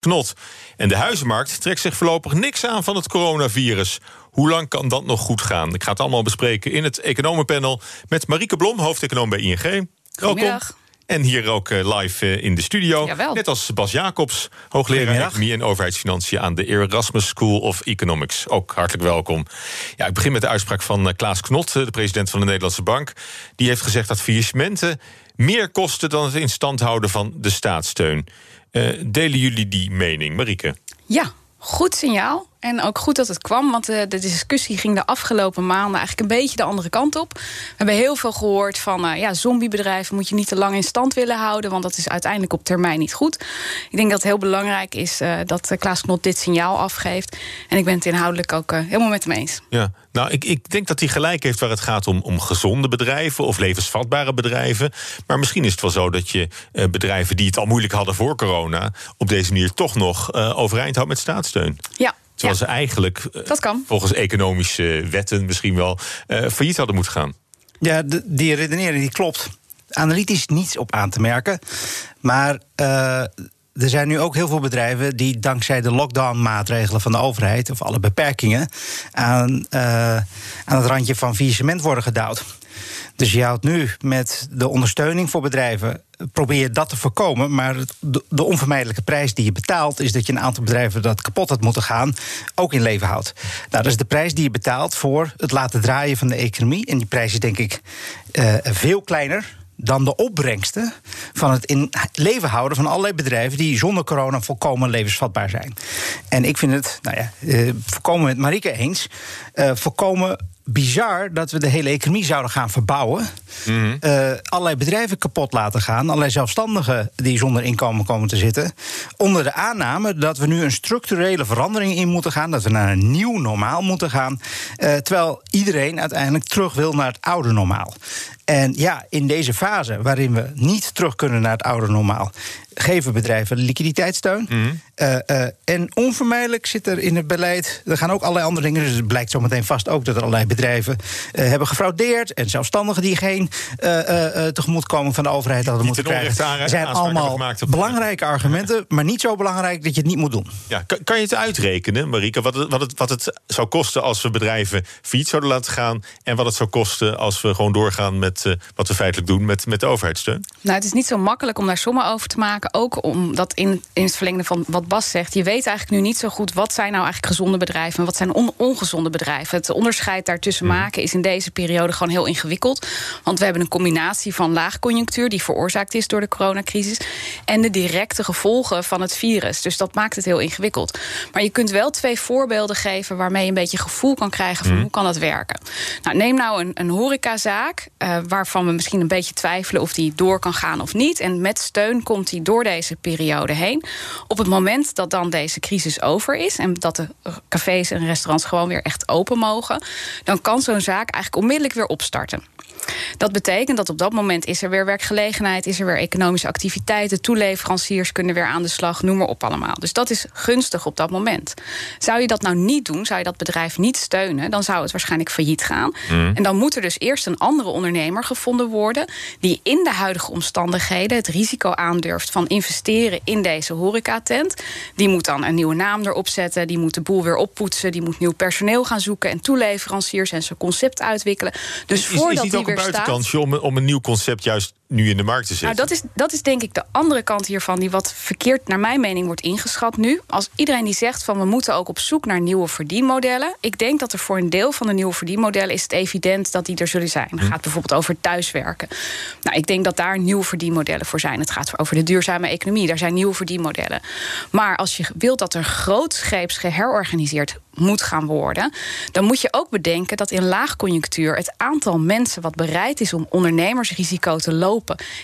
Knot. En de huizenmarkt trekt zich voorlopig niks aan van het coronavirus. Hoe lang kan dat nog goed gaan? Ik ga het allemaal bespreken in het economenpanel met Marieke Blom, hoofdeconoom bij ING. Welkom. En hier ook eh, live eh, in de studio. Jawel. Net als Bas Jacobs, hoogleraar Economie en Overheidsfinanciën aan de Erasmus School of Economics. Ook hartelijk welkom. Ja, ik begin met de uitspraak van eh, Klaas Knot, de president van de Nederlandse Bank. Die heeft gezegd dat faillissementen meer kosten dan het in stand houden van de staatssteun. Uh, delen jullie die mening, Marieke? Ja, goed signaal. En ook goed dat het kwam, want de, de, discussie ging de afgelopen maanden eigenlijk een beetje de andere kant op. We hebben heel veel gehoord van uh, ja, zombiebedrijven moet je niet te lang in stand willen houden, want dat is uiteindelijk op termijn niet goed. Ik denk dat het heel belangrijk is uh, dat Klaas Knot dit signaal afgeeft. En ik ben het inhoudelijk ook uh, helemaal met hem eens. Ja, nou, ik, ik denk dat hij gelijk heeft waar het gaat om, om gezonde bedrijven of levensvatbare bedrijven. Maar misschien is het wel zo dat je bedrijven die het al moeilijk hadden voor corona, op deze manier toch nog overeind houdt met staatssteun. Ja, Terwijl ja. ze eigenlijk dat kan. volgens economische wetten misschien wel uh, failliet hadden moeten gaan. Ja, de, die redenering die klopt. Analytisch niets op aan te merken. Maar uh, er zijn nu ook heel veel bedrijven die dankzij de lockdown-maatregelen van de overheid, of alle beperkingen, aan, uh, aan het randje van faillissement worden gedouwd. Dus je houdt nu met de ondersteuning voor bedrijven. probeer dat te voorkomen. Maar de, de, onvermijdelijke prijs die je betaalt. is dat je een aantal bedrijven dat kapot had moeten gaan. ook in leven houdt. Nou, dat is de prijs die je betaalt voor het laten draaien van de economie. En die prijs is denk ik uh, veel kleiner dan de opbrengsten van het in leven houden van allerlei bedrijven die zonder corona volkomen levensvatbaar zijn. En ik vind het, nou ja, uh, volkomen met Marike eens, uh, volkomen bizar dat we de hele economie zouden gaan verbouwen. Mm -hmm. uh, allerlei bedrijven kapot laten gaan. Allerlei zelfstandigen die zonder inkomen komen te zitten. Onder de aanname dat we nu een structurele verandering in moeten gaan. Dat we naar een nieuw normaal moeten gaan. Uh, terwijl iedereen uiteindelijk terug wil naar het oude normaal. En ja, in deze fase waarin we niet terug kunnen naar het oude normaal, geven bedrijven liquiditeitssteun. Mm -hmm. uh, uh, en onvermijdelijk zit er in het beleid. Er gaan ook allerlei andere dingen. Dus het blijkt zometeen vast ook dat er allerlei bedrijven uh, hebben gefraudeerd. En zelfstandigen die geen tegemoetkoming van de overheid hadden moeten krijgen. Er zijn allemaal belangrijke argumenten, maar niet zo belangrijk dat je het niet moet doen. Ja, kan, kan je het uitrekenen, Marike, wat het, wat, het, wat het zou kosten als we bedrijven fiets zouden laten gaan. En wat het zou kosten als we gewoon doorgaan met wat we feitelijk doen met, met de overheidssteun? Nou, het is niet zo makkelijk om daar sommen over te maken ook omdat in, in het verlengde van wat Bas zegt... je weet eigenlijk nu niet zo goed wat zijn nou eigenlijk gezonde bedrijven... en wat zijn on, ongezonde bedrijven. Het onderscheid daartussen maken is in deze periode gewoon heel ingewikkeld. Want we hebben een combinatie van laagconjunctuur... die veroorzaakt is door de coronacrisis... en de directe gevolgen van het virus. Dus dat maakt het heel ingewikkeld. Maar je kunt wel twee voorbeelden geven... waarmee je een beetje gevoel kan krijgen van mm. hoe kan dat werken. Nou, neem nou een, een horecazaak... Uh, waarvan we misschien een beetje twijfelen of die door kan gaan of niet. En met steun komt die door deze periode heen. Op het moment dat dan deze crisis over is en dat de cafés en restaurants gewoon weer echt open mogen, dan kan zo'n zaak eigenlijk onmiddellijk weer opstarten. Dat betekent dat op dat moment is er weer werkgelegenheid, is er weer economische activiteiten, toeleveranciers kunnen weer aan de slag, noem maar op allemaal. Dus dat is gunstig op dat moment. Zou je dat nou niet doen, zou je dat bedrijf niet steunen, dan zou het waarschijnlijk failliet gaan. Mm. En dan moet er dus eerst een andere ondernemer gevonden worden die in de huidige omstandigheden het risico aandurft van investeren in deze horecatent. Die moet dan een nieuwe naam erop zetten, die moet de boel weer oppoetsen, die moet nieuw personeel gaan zoeken en toeleveranciers en zijn concept uitwikkelen. Dus is, voordat is die weer buitenkansje om, om een nieuw concept juist nu in de markt te zetten? Nou, dat is, dat is denk ik de andere kant hiervan, die wat verkeerd naar mijn mening wordt ingeschat nu. Als iedereen die zegt van we moeten ook op zoek naar nieuwe verdienmodellen. Ik denk dat er voor een deel van de nieuwe verdienmodellen is het evident dat die er zullen zijn. Het gaat bijvoorbeeld over thuiswerken. Nou, ik denk dat daar nieuwe verdienmodellen voor zijn. Het gaat over de duurzame economie. Daar zijn nieuwe verdienmodellen. Maar als je wilt dat er grootscheeps geherorganiseerd moet gaan worden, dan moet je ook bedenken dat in laagconjunctuur het aantal mensen wat bereid is om ondernemersrisico te lopen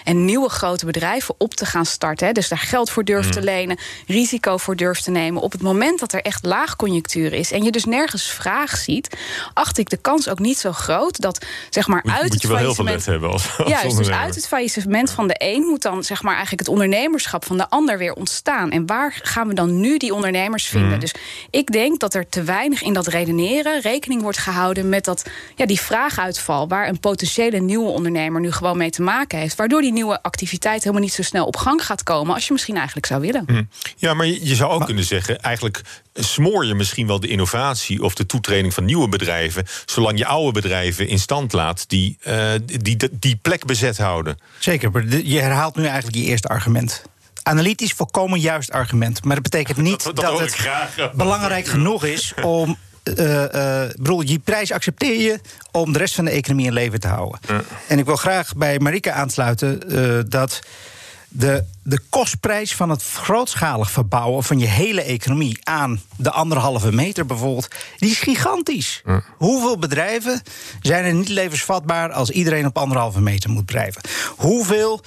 en nieuwe grote bedrijven op te gaan starten, hè, dus daar geld voor durft te mm. lenen, risico voor durft te nemen, op het moment dat er echt laagconjunctuur is en je dus nergens vraag ziet, acht ik de kans ook niet zo groot dat zeg maar moet, uit moet het je wel heel veel let hebben als, als dus uit het faillissement van de een moet dan zeg maar eigenlijk het ondernemerschap van de ander weer ontstaan. En waar gaan we dan nu die ondernemers vinden? Mm. Dus ik denk dat er te weinig in dat redeneren rekening wordt gehouden met dat, ja, die vraaguitval, waar een potentiële nieuwe ondernemer nu gewoon mee te maken heeft. Waardoor die nieuwe activiteit helemaal niet zo snel op gang gaat komen als je misschien eigenlijk zou willen. Mm. Ja, maar je zou ook kunnen zeggen, eigenlijk smoor je misschien wel de innovatie of de toetreding van nieuwe bedrijven, zolang je oude bedrijven in stand laat die, uh, die, die plek bezet houden. Zeker, je herhaalt nu eigenlijk je eerste argument analytisch volkomen juist argument. Maar dat betekent niet dat, het belangrijk genoeg is om. Uh, uh, bedoel, die prijs accepteer je om de rest van de economie in leven te houden. En ik wil graag bij Marika aansluiten uh, dat de, de kostprijs van het grootschalig verbouwen van je hele economie aan de anderhalve meter bijvoorbeeld, die is gigantisch. Hoeveel bedrijven zijn er niet levensvatbaar als iedereen op anderhalve meter moet drijven? Hoeveel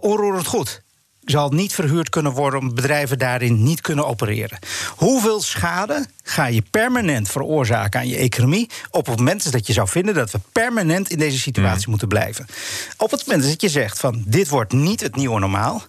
onroerend goed zal niet verhuurd kunnen worden omdat bedrijven daarin niet kunnen opereren. Hoeveel schade ga je permanent veroorzaken aan je economie op het moment dat je zou vinden dat we permanent in deze situatie mm. moeten blijven? Op het moment dat je zegt van dit wordt niet het nieuwe normaal,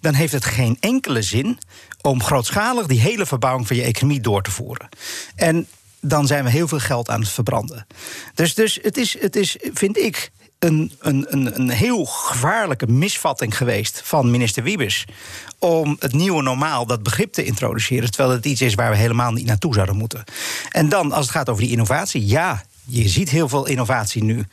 dan heeft het geen enkele zin om grootschalig die hele verbouwing van je economie door te voeren. En dan zijn we heel veel geld aan het verbranden. Dus, dus het, is, het is, vind ik, een, een, een, een heel gevaarlijke misvatting geweest van minister Wiebes. om het nieuwe normaal, dat begrip te introduceren. terwijl het iets is waar we helemaal niet naartoe zouden moeten. En dan, als het gaat over die innovatie, ja, je ziet heel veel innovatie nu.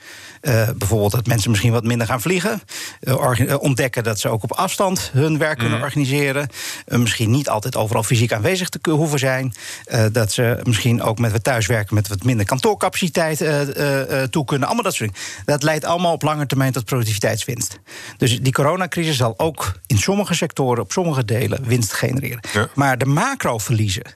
Uh, bijvoorbeeld dat mensen misschien wat minder gaan vliegen. Uh, ontdekken dat ze ook op afstand hun werk kunnen mhm. organiseren. Uh, misschien niet altijd overal fysiek aanwezig te hoeven zijn. dat ze misschien ook met wat thuiswerken met wat minder kantoorcapaciteit toe kunnen. Allemaal dat soort dingen. Dat leidt allemaal op lange termijn tot productiviteitswinst. Dus die coronacrisis zal ook in sommige sectoren, op sommige delen, winst genereren. Maar de macroverliezen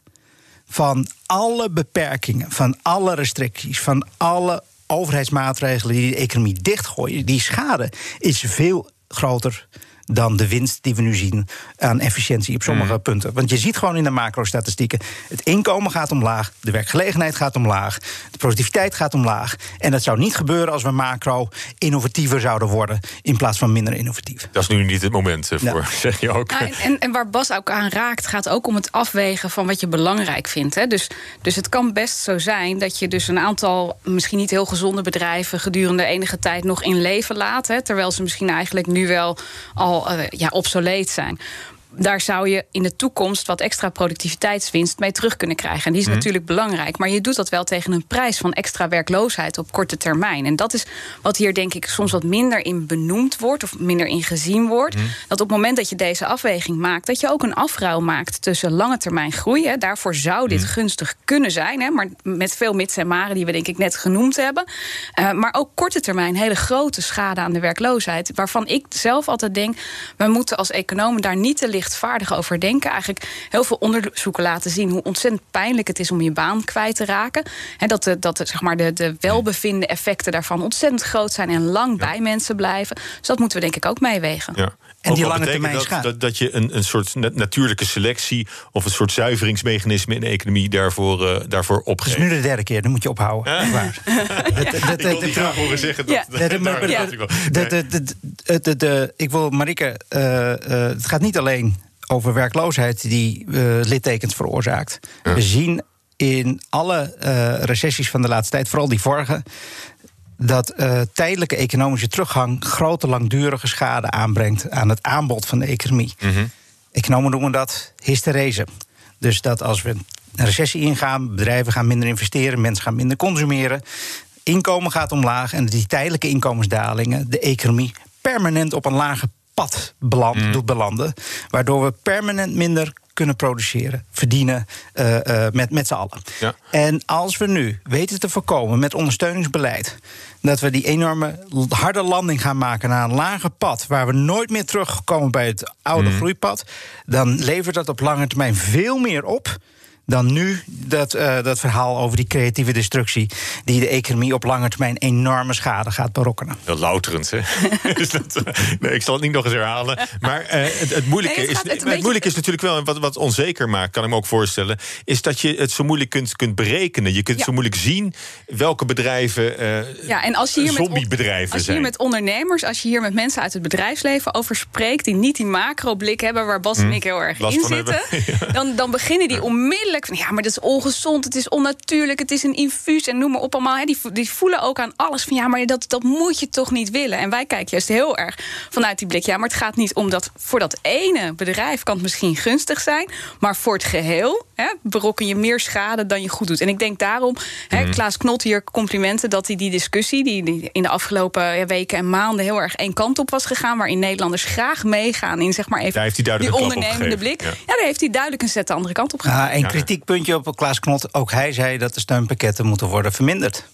van alle beperkingen, van alle restricties, van alle overheidsmaatregelen die de economie dichtgooien, die schade is veel groter dan de winst die we nu zien aan efficiëntie op sommige mm. punten. Want je ziet gewoon in de macro-statistieken: het inkomen gaat omlaag, de werkgelegenheid gaat omlaag, de productiviteit gaat omlaag. En dat zou niet gebeuren als we macro innovatiever zouden worden in plaats van minder innovatief. Dat is nu niet het moment eh, voor, zeg je ook. Nou, en, en, waar Bas ook aan raakt, gaat ook om het afwegen van wat je belangrijk vindt. Hè. Dus, dus het kan best zo zijn dat je dus een aantal misschien niet heel gezonde bedrijven gedurende enige tijd nog in leven laat. Hè, terwijl ze misschien eigenlijk nu wel al uh, ja, obsoleet zijn daar zou je in de toekomst wat extra productiviteitswinst mee terug kunnen krijgen. En die is mhm. natuurlijk belangrijk. Maar je doet dat wel tegen een prijs van extra werkloosheid op korte termijn. En dat is wat hier denk ik soms wat minder in benoemd wordt of minder in gezien wordt. Mhm. Dat op het moment dat je deze afweging maakt, dat je ook een afruil maakt tussen lange termijn groei. Hè. Daarvoor zou dit mhm. gunstig kunnen zijn. Hè, maar met veel mits en maren die we denk ik net genoemd hebben. Uh, maar ook korte termijn hele grote schade aan de werkloosheid. Waarvan ik zelf altijd denk, we moeten als economen daar niet te licht lichtvaardig over denken. Eigenlijk heel veel onderzoeken laten zien hoe ontzettend pijnlijk het is om je baan kwijt te raken. En dat de, dat de, zeg maar de, de welbevinden effecten daarvan ontzettend groot zijn en lang bij mensen blijven. Dus dat moeten we denk ik ook meewegen. Ja. En die lange termijn dat, dat, dat, je een, een soort natuurlijke selectie of een soort zuiveringsmechanisme in de economie daarvoor, uh, daarvoor opgeeft. Het is nu de derde keer, dan moet je ophouden. Waar. Ik wil horen zeggen dat. Ik wil Marike, uh, uh, het gaat niet alleen over werkloosheid die uh, littekens veroorzaakt. We zien in alle uh, recessies van de laatste tijd, vooral die vorige, dat uh, tijdelijke economische teruggang grote langdurige schade aanbrengt aan het aanbod van de economie. Mm Economen noemen dat hysterese. Dus dat als we een recessie ingaan, bedrijven gaan minder investeren, mensen gaan minder consumeren, inkomen gaat omlaag en die tijdelijke inkomensdalingen de economie permanent op een lage pad beland, mm. doet belanden. Waardoor we permanent minder kunnen produceren, verdienen uh, uh, met, met z'n allen. Ja. En als we nu weten te voorkomen met ondersteuningsbeleid dat we die enorme harde landing gaan maken naar een lager pad, waar we nooit meer terugkomen bij het oude mm. groeipad, dan levert dat op lange termijn veel meer op dan nu dat, uh, dat verhaal over die creatieve destructie. die de economie op lange termijn enorme schade gaat berokkenen. Heel louterend, hè? dat, nee, ik zal het niet nog eens herhalen. Maar uh, het, het, moeilijke, is, het, het moeilijke is natuurlijk wel, wat, wat onzeker maakt, kan ik me ook voorstellen. is dat je het zo moeilijk kunt, kunt berekenen. Je kunt zo moeilijk zien welke bedrijven. Uh, ja, en als je hier zombiebedrijven met, als je hier met ondernemers, als je hier met mensen uit het bedrijfsleven over spreekt. die niet die macro-blik hebben waar Bas en hm. ik heel erg in zitten. dan, dan beginnen die onmiddellijk ja, maar dat is ongezond, het is onnatuurlijk, het is een infuus en noem maar op allemaal. die, die voelen ook aan alles van ja, maar dat, dat moet je toch niet willen. En wij kijken juist heel erg vanuit die blik. Ja, maar het gaat niet om dat voor dat ene bedrijf kan het misschien gunstig zijn, maar voor het geheel hè, berokken je meer schade dan je goed doet. En ik denk daarom, hè, mhm. Klaas Knot hier complimenten dat hij die discussie, die, die in de afgelopen weken en maanden heel erg één kant op was gegaan, waarin Nederlanders graag meegaan in zeg maar even die ondernemende blik. Ja. daar heeft hij duidelijk een zet de andere kant op gegaan. Ja, en kritiekpuntje op Klaas Knot, ook hij zei dat de steunpakketten moeten worden verminderd.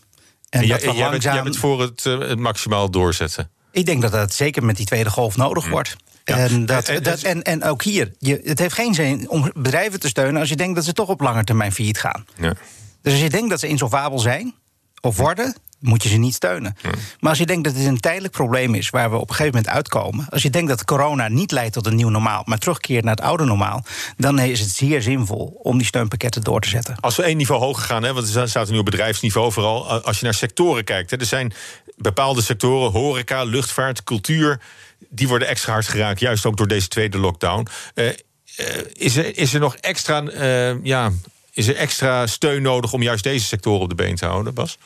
En, en dat jij, langzaam... jij bent voor het, uh, het maximaal doorzetten. Ik denk dat dat zeker met die tweede golf nodig mm. wordt. En, dat, en, dat, en, en ook hier, je, het heeft geen zin om bedrijven te steunen als je denkt dat ze toch op lange termijn failliet gaan. Ja. Dus als je denkt dat ze insolvabel zijn of worden, moet je ze niet steunen. Maar als je denkt dat het een tijdelijk probleem is waar we op een gegeven moment uitkomen, als je denkt dat corona niet leidt tot een nieuw normaal, maar terugkeert naar het oude normaal, dan is het zeer zinvol om die steunpakketten door te zetten. Als we één niveau hoger gaan, hè, want we zaten nu op bedrijfsniveau vooral, als je naar sectoren kijkt, hè, er zijn bepaalde sectoren, horeca, luchtvaart, cultuur, die worden extra hard geraakt, juist ook door deze tweede lockdown. Uh, is, er, is er nog extra, uh, ja, is er extra steun nodig om juist deze sectoren op de been te houden, Bas?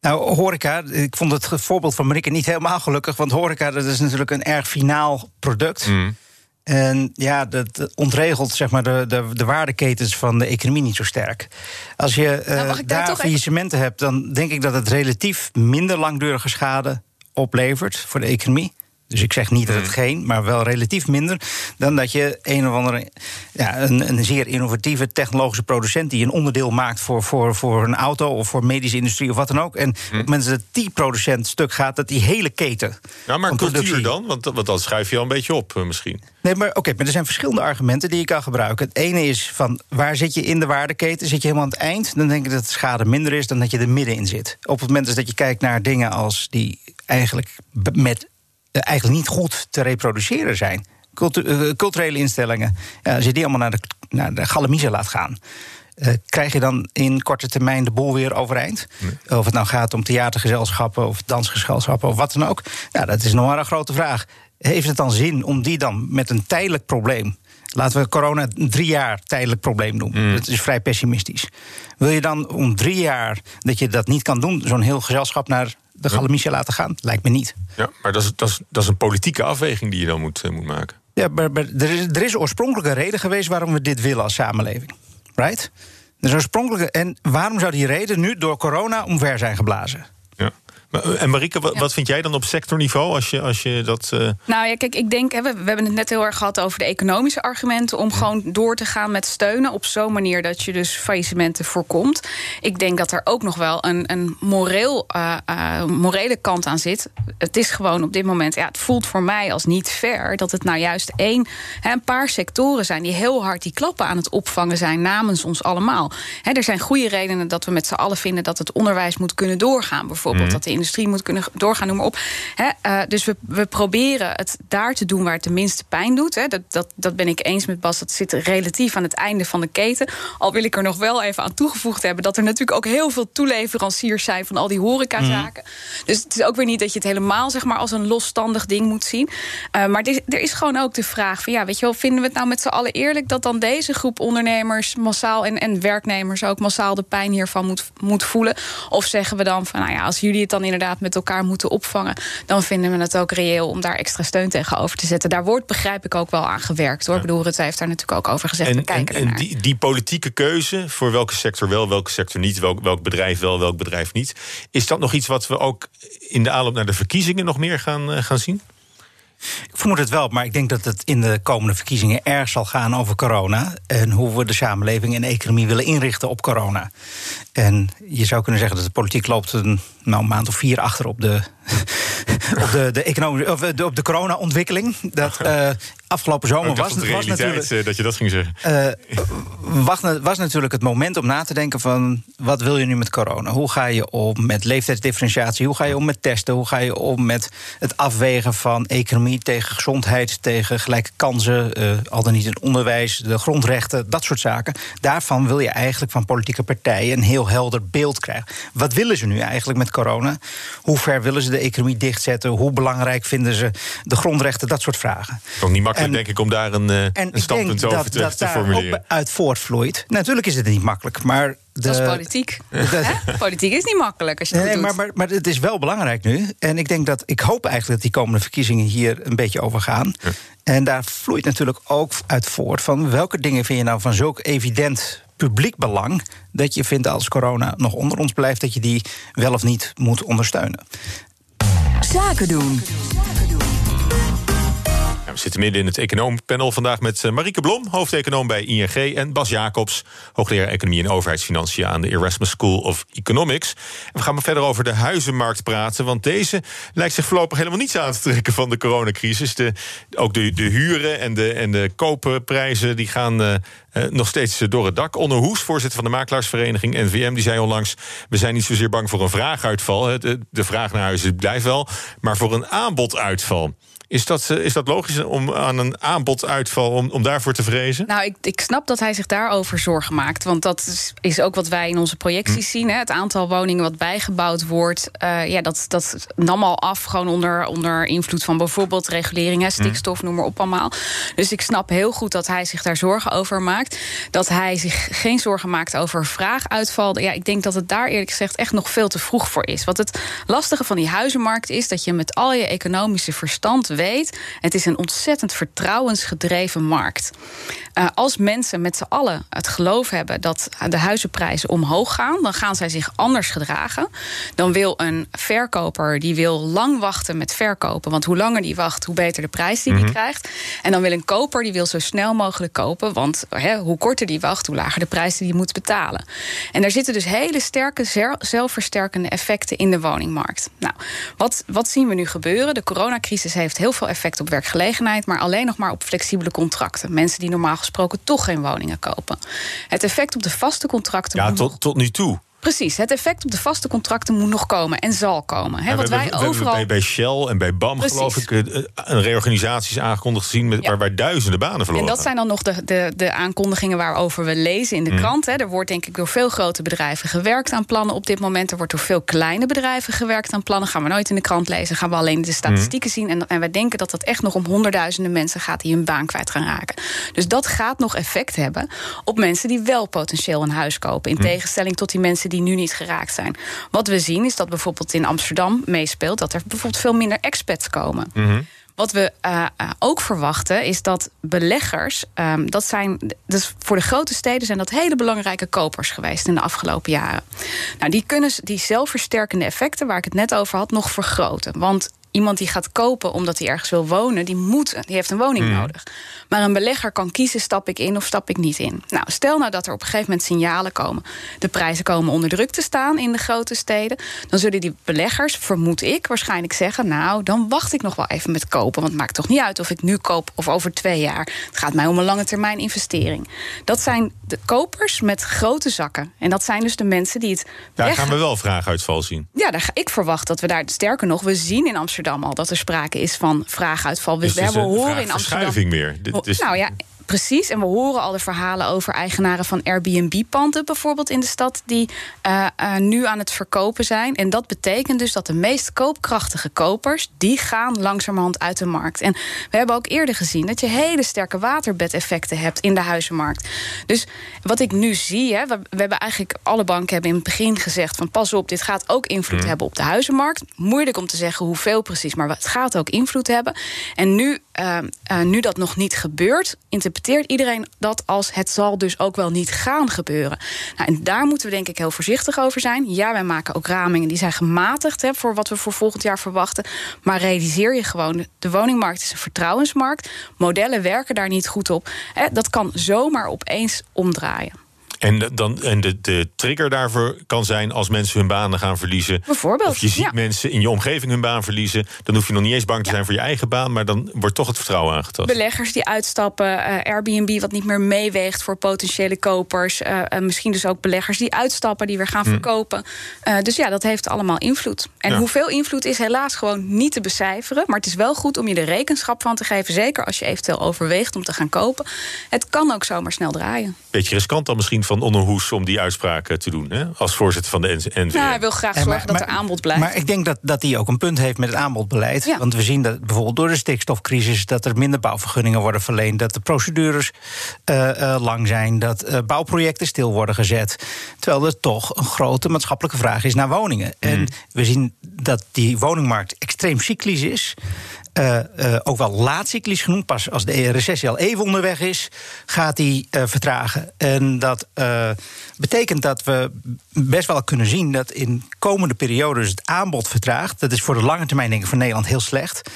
Nou, horeca, ik vond het voorbeeld van Marieke niet helemaal gelukkig. Want horeca, dat is natuurlijk een erg finaal product. Mm. En ja, dat ontregelt zeg maar, de, de, de waardeketens van de economie niet zo sterk. Als je uh, daar faillissementen hebt, dan denk ik dat het relatief minder langdurige schade oplevert voor de economie. Dus ik zeg niet dat het mm. geen, maar wel relatief minder dan dat je een of andere, ja, een, een zeer innovatieve technologische producent die een onderdeel maakt voor, voor, voor een auto of voor medische industrie of wat dan ook. En mm. op mensen dat die producent stuk gaat, dat die hele keten. Ja, maar cultuur dan? Want, want dan schrijf je al een beetje op eh, misschien. Nee, maar oké, maar er zijn verschillende argumenten die je kan gebruiken. Het ene is van waar zit je in de waardeketen? Zit je helemaal aan het eind? Dan denk ik dat de schade minder is dan dat je er middenin zit. Op het moment dat je kijkt naar dingen als die eigenlijk met eigenlijk niet goed te reproduceren zijn. Eh, culturele instellingen, ja, als je die allemaal naar de, naar de galamiezen laat gaan. Uh, krijg je dan in korte termijn de boel weer overeind? Of het nou gaat om theatergezelschappen of dansgezelschappen of wat dan ook. Ja, dat is nog maar een grote vraag. Heeft het dan zin om die dan met een tijdelijk probleem. Laten we corona drie jaar tijdelijk probleem noemen. Mm. Dat is vrij pessimistisch. Wil je dan om drie jaar dat je dat niet kan doen, zo'n heel gezelschap naar de Galamiche laten gaan? Lijkt me niet. Ja, maar dat is, dat is, dat is een politieke afweging die je dan moet, uh, moet maken. Ja, maar, maar er, is, er is oorspronkelijk een reden geweest waarom we dit willen als samenleving. Right? Is oorspronkelijke. En waarom zou die reden nu door corona omver zijn geblazen? Eh, en Marike, wat, vind jij dan op sectorniveau als je, als je dat. Uh... Nou ja, kijk, ik denk, hè, we, we, hebben het net heel erg gehad over de economische argumenten. om gewoon door te gaan met steunen. op zo'n manier dat je dus faillissementen voorkomt. Ik denk dat er ook nog wel een, een moreel, uh, morele kant aan zit. Het is gewoon op dit moment, ja, het voelt voor mij als niet fair. dat het nou juist één, hè, een paar sectoren zijn die heel hard die klappen aan het opvangen zijn namens ons allemaal. Hè, er zijn goede redenen dat we met z'n allen vinden dat het onderwijs moet kunnen doorgaan. Bijvoorbeeld mm. dat de industrie moet kunnen doorgaan, noem maar op. uh, dus we, we proberen het daar te doen waar het de minste pijn doet. Dat, dat, dat ben ik eens met Bas. Dat zit relatief aan het einde van de keten. Al wil ik er nog wel even aan toegevoegd hebben dat er natuurlijk ook heel veel toeleveranciers zijn van al die horecazaken. Mm. Dus het is ook weer niet dat je het helemaal zeg maar, als een losstandig ding moet zien. Uh, maar er is gewoon ook de vraag van ja, weet je wel, vinden we het nou met z'n allen eerlijk dat dan deze groep ondernemers massaal en, en werknemers ook massaal de pijn hiervan moet, moet voelen? Of zeggen we dan van nou ja, als jullie het dan inderdaad met elkaar moeten opvangen, dan vinden we het ook reëel om daar extra steun tegenover te zetten. Daar wordt, begrijp ik, ook wel aan gewerkt hoor. Ik bedoel, het heeft daar natuurlijk ook over gezegd. En, kijken en, en die, die, politieke keuze voor welke sector wel, welke sector niet, welk, welk bedrijf wel, welk bedrijf niet, is dat nog iets wat we ook in de aanloop naar de verkiezingen nog meer gaan, uh, gaan zien? Ik vermoed het wel, maar ik denk dat het in de komende verkiezingen erg zal gaan over corona. En hoe we de samenleving en de economie willen inrichten op corona. En je zou kunnen zeggen dat de politiek loopt een nou, maand of vier achter op de, op de, de, economische, of de, op de corona-ontwikkeling. Dat afgelopen zomer was, het was natuurlijk. dat je dat ging zeggen. was, was natuurlijk het moment om na te denken van wat wil je nu met corona? Hoe ga je om met leeftijdsdifferentiatie? Hoe ga je om met testen? Hoe ga je om met het afwegen van economie tegen gezondheid, tegen gelijke kansen, al dan niet in onderwijs, de grondrechten, dat soort zaken? Daarvan wil je eigenlijk van politieke partijen een heel helder beeld krijgen. Wat willen ze nu eigenlijk met corona? Hoe ver willen ze de economie dichtzetten? Hoe belangrijk vinden ze de grondrechten? Dat soort vragen. Niet makkelijk, denk ik, om daar een, uh, een standpunt over dat, te, dat te formuleren. Ook uit voortvloeit. Natuurlijk is het niet makkelijk, maar de, dat is politiek. politiek is niet makkelijk als je nee, maar, maar, maar, het is wel belangrijk nu. En ik denk dat ik hoop eigenlijk dat die komende verkiezingen hier een beetje over gaan. En daar vloeit natuurlijk ook uit voort van welke dingen vind je nou van zulk evident publiek belang dat je vindt als corona nog onder ons blijft, dat je die wel of niet moet ondersteunen. Zaken doen. We zitten midden in het econoompanel vandaag met eh, Marieke Blom, hoofdeconoom bij ING... en Bas Jacobs, hoogleraar Economie en Overheidsfinanciën... aan de Erasmus School of Economics. En we gaan maar verder over de huizenmarkt praten... want deze lijkt zich voorlopig helemaal niets aan te trekken van de coronacrisis. De, ook de, de huren en de, en de koopprijzen die gaan uh, nog steeds door het dak. Onno Hoes, voorzitter van de makelaarsvereniging NVM... die zei onlangs, we zijn niet zozeer bang voor een vraaguitval. De, de vraag naar huizen blijft wel, maar voor een aanboduitval. Is dat, eh, is dat logisch om aan een aanboduitval om, om daarvoor te vrezen? Nou, ik, ik snap dat hij zich daarover zorgen maakt. Want dat is, is ook wat wij in onze projecties hm. zien. Hè. Het aantal woningen wat bijgebouwd wordt, uh, ja, dat, dat nam al af. Gewoon onder, onder invloed van bijvoorbeeld regulering, hm. stikstof, noem maar op allemaal. Dus ik snap heel goed dat hij zich daar zorgen over maakt. Dat hij zich geen zorgen maakt over vraaguitval. Ja, ik denk dat het daar eerlijk gezegd echt nog veel te vroeg voor is. Wat het lastige van die huizenmarkt is dat je met al je economische verstand weet, het is een ontzettend vertrouwensgedreven markt. Uh, als mensen met z'n allen het geloof hebben dat de huizenprijzen omhoog gaan, dan gaan zij zich anders gedragen. Dan wil een verkoper die wil lang wachten met verkopen, want hoe langer die wacht, hoe beter de prijs die hij mhm. krijgt. En dan wil een koper die wil zo snel mogelijk kopen, want hoe korter die wacht, hoe lager de prijs die hij moet betalen. En daar zitten dus hele sterke zelfversterkende effecten in de woningmarkt. Nou, wat, wat zien we nu gebeuren? De coronacrisis heeft heel veel effect op werkgelegenheid, maar alleen nog maar op flexibele contracten. Mensen die normaal gesproken toch geen woningen kopen. Het effect op de vaste contracten. Ja, tot, tot nu toe. Precies, het effect op de vaste contracten moet nog komen en zal komen. He, wat wij we overal... bij, bij Shell en bij BAM, geloof ik, eh, een reorganisatie is aangekondigd gezien met, ja. waar, duizenden banen verloren En dat zijn dan nog de, de, de aankondigingen waarover we lezen in de mm. krant. Er wordt denk ik door veel grote bedrijven gewerkt aan plannen op dit moment. Er wordt door veel kleine bedrijven gewerkt aan plannen. Gaan we nooit in de krant lezen, gaan we alleen de statistieken mm. zien. En, en wij denken dat dat echt nog om honderdduizenden mensen gaat die hun baan kwijt gaan raken. Dus dat gaat nog effect hebben op mensen die wel potentieel een huis kopen. In mm. tegenstelling tot die mensen die nu niet geraakt zijn. Wat we zien is dat bijvoorbeeld in Amsterdam meespeelt dat er bijvoorbeeld veel minder expats komen. Mhm. Wat we uh, ook verwachten is dat beleggers, um, dat zijn, dus voor de grote steden zijn dat hele belangrijke kopers geweest in de afgelopen jaren. Nou, die kunnen die zelfversterkende effecten waar ik het net over had nog vergroten. Want iemand die gaat kopen omdat hij ergens wil wonen, die, moet, die heeft een woning hmm. nodig. Maar een belegger kan kiezen: stap ik in of stap ik niet in. Nou, stel nou dat er op een gegeven moment signalen komen. De prijzen komen onder druk te staan in de grote steden. Dan zullen die beleggers, vermoed ik, waarschijnlijk zeggen: Nou, dan wacht ik nog wel even met kopen. Want het maakt toch niet uit of ik nu koop of over twee jaar. Het gaat mij om een lange termijn investering. Dat zijn de kopers met grote zakken. En dat zijn dus de mensen die het. Daar gaan we wel vraaguitval zien. Ja, daar, ik verwacht dat we daar sterker nog, we zien in Amsterdam Amsterdam al dat er sprake is van vraaguitval. Dus we, hebben horen in Amsterdam. meer. nou ja, Precies, en we horen al de verhalen over eigenaren van Airbnb-panden bijvoorbeeld in de stad, die uh, uh, nu aan het verkopen zijn. En dat betekent dus dat de meest koopkrachtige kopers, die gaan langzamerhand uit de markt. En we hebben ook eerder gezien dat je hele sterke waterbedeffecten hebt in de huizenmarkt. Dus wat ik nu zie, hè, we, we, hebben eigenlijk alle banken hebben in het begin gezegd van pas op, dit gaat ook invloed mm. hebben op de huizenmarkt. Moeilijk om te zeggen hoeveel precies, maar het gaat ook invloed hebben. En nu, uh, nu dat nog niet gebeurt, interpreteert iedereen dat als het zal dus ook wel niet gaan gebeuren. Nou, en daar moeten we denk ik heel voorzichtig over zijn. Ja, wij maken ook ramingen die zijn gematigd hè, voor wat we voor volgend jaar verwachten. Maar realiseer je gewoon, de woningmarkt is een vertrouwensmarkt. Modellen werken daar niet goed op. Hè, dat kan zomaar opeens omdraaien. En, dan, en de, de trigger daarvoor kan zijn als mensen hun banen gaan verliezen. Bijvoorbeeld. Of je ziet mensen in je omgeving hun baan verliezen. Dan hoef je nog niet eens bang te zijn voor je eigen baan, maar dan wordt toch het vertrouwen aangetast. Beleggers die uitstappen, uh, Airbnb wat niet meer meeweegt voor potentiële kopers. Uh, misschien dus ook beleggers die uitstappen, die weer gaan hm. verkopen. dus ja, dat heeft allemaal invloed. En hoeveel invloed is helaas gewoon niet te becijferen. Maar het is wel goed om je er rekenschap van te geven. Zeker als je eventueel overweegt om te gaan kopen. Het kan ook zomaar snel draaien. Beetje riskant dan misschien van Onderhoes om die uitspraak eh, te doen, hè? als voorzitter van de NVM. Ja, hij wil graag zorgen dat er aanbod blijft. Maar ik denk dat, dat hij ook een punt heeft met het aanbodbeleid. Want we zien dat bijvoorbeeld door de stikstofcrisis... dat er minder bouwvergunningen worden verleend... dat de procedures uh, lang zijn, dat bouwprojecten stil worden gezet. Terwijl er toch een grote maatschappelijke vraag is naar woningen. En mhm. we zien dat die woningmarkt extreem cyclisch is. Uh, uh, ook wel laatcyclisch genoemd. Pas als de recessie al even onderweg is, gaat die uh, vertragen. En dat betekent dat we best wel kunnen zien dat in komende periodes het aanbod vertraagt. Dat is voor de lange termijn, denk ik, voor Nederland heel slecht.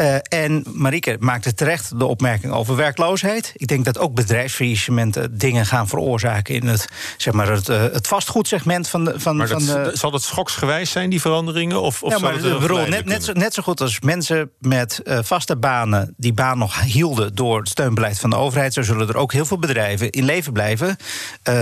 Uh, en Marieke maakte terecht de opmerking over werkloosheid. Ik denk dat ook bedrijfsfaillissementen dingen gaan veroorzaken in het, zeg maar het, uh, het vastgoedsegment van de. Van, maar van de, zal dat schoksgewijs zijn, die veranderingen? Of, of ja, maar het bedoel, net, net, zo, net zo goed als mensen met uh, vaste banen die baan nog hielden door het steunbeleid van de overheid, zo zullen er ook heel veel bedrijven in leven blijven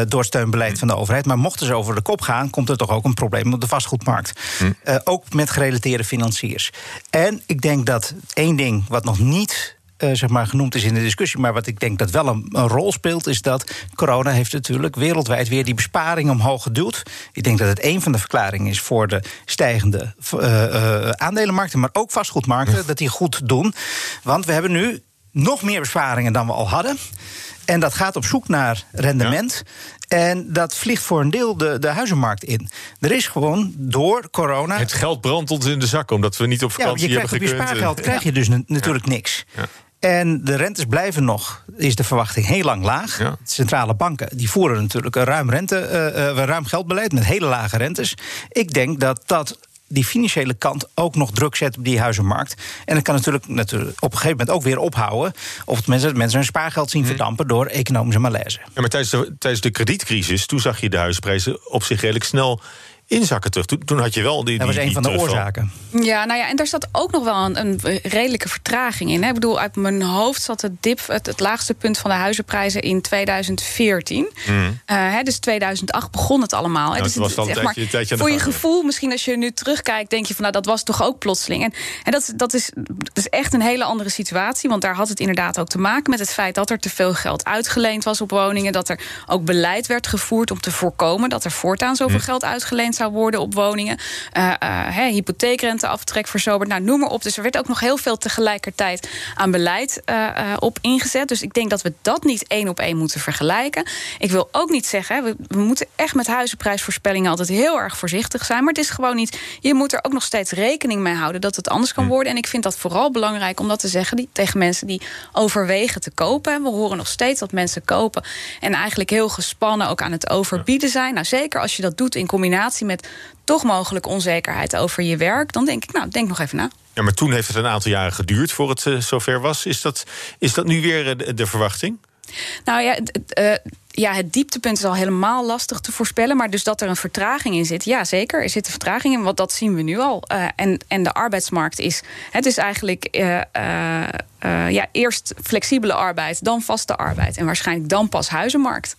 door het steunbeleid van de overheid. Maar mochten ze over de kop gaan, komt er toch ook een probleem op de vastgoedmarkt. Hm. ook met gerelateerde financiers. En ik denk dat Eén ding wat nog niet uh, zeg maar, genoemd is in de discussie, maar wat ik denk dat wel een, een, rol speelt, is dat corona heeft natuurlijk wereldwijd weer die besparing omhoog geduwd. Ik denk dat het een van de verklaringen is voor de stijgende uh, uh, aandelenmarkten, maar ook vastgoedmarkten, dat die goed doen. Want we hebben nu nog meer besparingen dan we al hadden. En dat gaat op zoek naar rendement. En dat vliegt voor een deel de, de huizenmarkt in. Er is gewoon door corona. Het geld brandt ons in de zak omdat we niet op vakantie ja, je hebben gekund. Op je spaargeld krijg je dus natuurlijk niks. En de rentes blijven nog, is de verwachting, heel lang laag. De centrale banken die voeren natuurlijk een ruim, rente, uh, ruim geldbeleid met hele lage rentes. Ik denk dat dat die financiële kant ook nog druk zet op die huizenmarkt. En dat kan natuurlijk, natuurlijk op een gegeven moment ook weer ophouden. Of mensen, mensen hun spaargeld zien mhm. verdampen door economische malaise. Ja, maar tijdens de, tijdens de kredietcrisis, toen zag je de huizenprijzen op zich redelijk snel inzakken terug. Toen, had je wel die. Dat was een van de oorzaken. Ja, nou ja, en daar zat ook nog wel een, een redelijke vertraging in. Hè. Ik bedoel, uit mijn hoofd zat het dip, het, het laagste punt van de huizenprijzen in 2014. Mm. Uh, dus 2008 begon het allemaal. Nou, dus het was zeg maar, tijdje, voor je gevoel, misschien als je nu terugkijkt, denk je van nou, dat was toch ook plotseling. En, en dat, dat, is, dat is echt een hele andere situatie. Want daar had het inderdaad ook te maken met het feit dat er te veel geld uitgeleend was op woningen. Dat er ook beleid werd gevoerd om te voorkomen dat er voortaan zoveel mm. geld uitgeleend zou worden op woningen. Uh, uh, hypotheekrenteaftrek verzoberd, nou, noem maar op. Dus er werd ook nog heel veel tegelijkertijd aan beleid uh, op ingezet. Dus ik denk dat we dat niet één op één moeten vergelijken. Ik wil ook niet zeggen, we, we, moeten echt met huizenprijsvoorspellingen altijd heel erg voorzichtig zijn. Maar het is gewoon niet. Je moet er ook nog steeds rekening mee houden dat het anders kan hm. worden. En ik vind dat vooral belangrijk om dat te zeggen die, tegen mensen die overwegen te kopen. We horen nog steeds dat mensen kopen en eigenlijk heel gespannen ook aan het overbieden zijn. Nou, zeker als je dat doet in combinatie met toch mogelijk onzekerheid over je werk, dan denk ik, nou, denk nog even na. Ja, maar toen heeft het een aantal jaren geduurd voor het uh, zover was. Is dat, is dat nu weer uh, de, verwachting? Nou ja, uh, ja, het dieptepunt is al helemaal lastig te voorspellen. Maar dus dat er een vertraging in zit, ja zeker. Er zit een vertraging in, want dat zien we nu al. Uh, en, en de arbeidsmarkt is. Het is eigenlijk uh, ja, eerst flexibele arbeid, dan vaste arbeid. En waarschijnlijk dan pas huizenmarkt.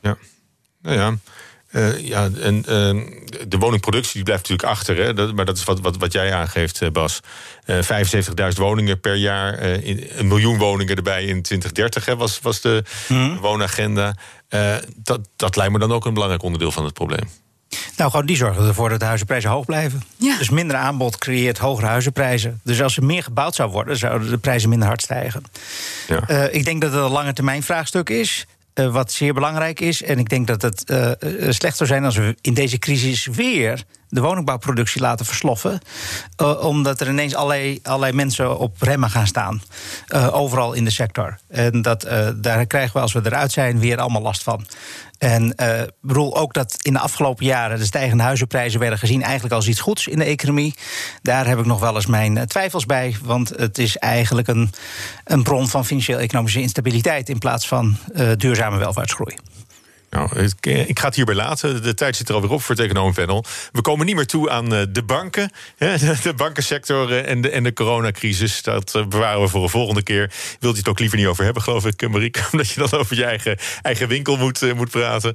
Ja, nou ja. Uh, ja, en uh, de woningproductie die blijft natuurlijk achter. Hè? Dat, maar dat is wat, wat, wat jij aangeeft, eh, Bas. Uh, 75.000 woningen per jaar. In, een miljoen woningen erbij in 2030 hè, was, was de hmm. woonagenda. dat, dat lijkt me dan ook een belangrijk onderdeel van het probleem. Nou, gewoon die zorgen ervoor dat de huizenprijzen hoog blijven. Ja. Dus minder aanbod creëert hogere huizenprijzen. Dus als er meer gebouwd zou worden, zouden de prijzen minder hard stijgen. Ja. ik denk dat het een lange termijn vraagstuk is. Uh, wat zeer belangrijk is. En ik denk dat het uh, slecht zou zijn als we in deze crisis weer de woningbouwproductie laten versloffen. Uh, omdat er ineens allerlei, allerlei mensen op remmen gaan staan. overal in de sector. En dat, daar krijgen we als we eruit zijn weer allemaal last van. En uh, bedoel ook dat in de afgelopen jaren de stijgende huizenprijzen werden gezien eigenlijk als iets goeds in de economie. Daar heb ik nog wel eens mijn eh, twijfels bij, want het is eigenlijk een, een bron van financieel-economische instabiliteit in plaats van duurzame welvaartsgroei. Nou, ik ga het hierbij laten. De tijd zit er alweer op voor het economenpanel. We komen niet meer toe aan eh, de banken. De bankensector eh, en de, en de coronacrisis. Dat eh, bewaren we voor een volgende keer. Wilt je het ook liever niet over hebben, geloof ik, Marieke? Omdat je dan over je eigen, eigen winkel moet, moet praten.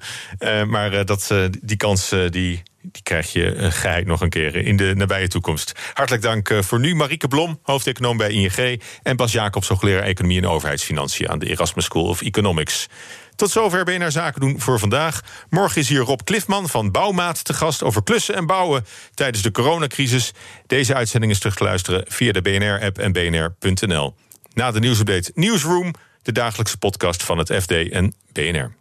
Maar dat, die kans die, die krijg je geheid nog een keer in de nabije toekomst. Hartelijk dank voor nu. Marieke Blom, hoofdeconoom bij ING. En Bas Jacobs, hoogleraar Economie en Overheidsfinanciën aan de Erasmus School of Economics. Tot zover naar Zaken doen voor vandaag. Morgen is hier Rob Cliffman van Bouwmaat te gast over klussen en bouwen tijdens de coronacrisis. Deze uitzending is terug te luisteren via de BNR-app en bnr.nl. Na de nieuwsupdate Newsroom, de dagelijkse podcast van het FD en BNR.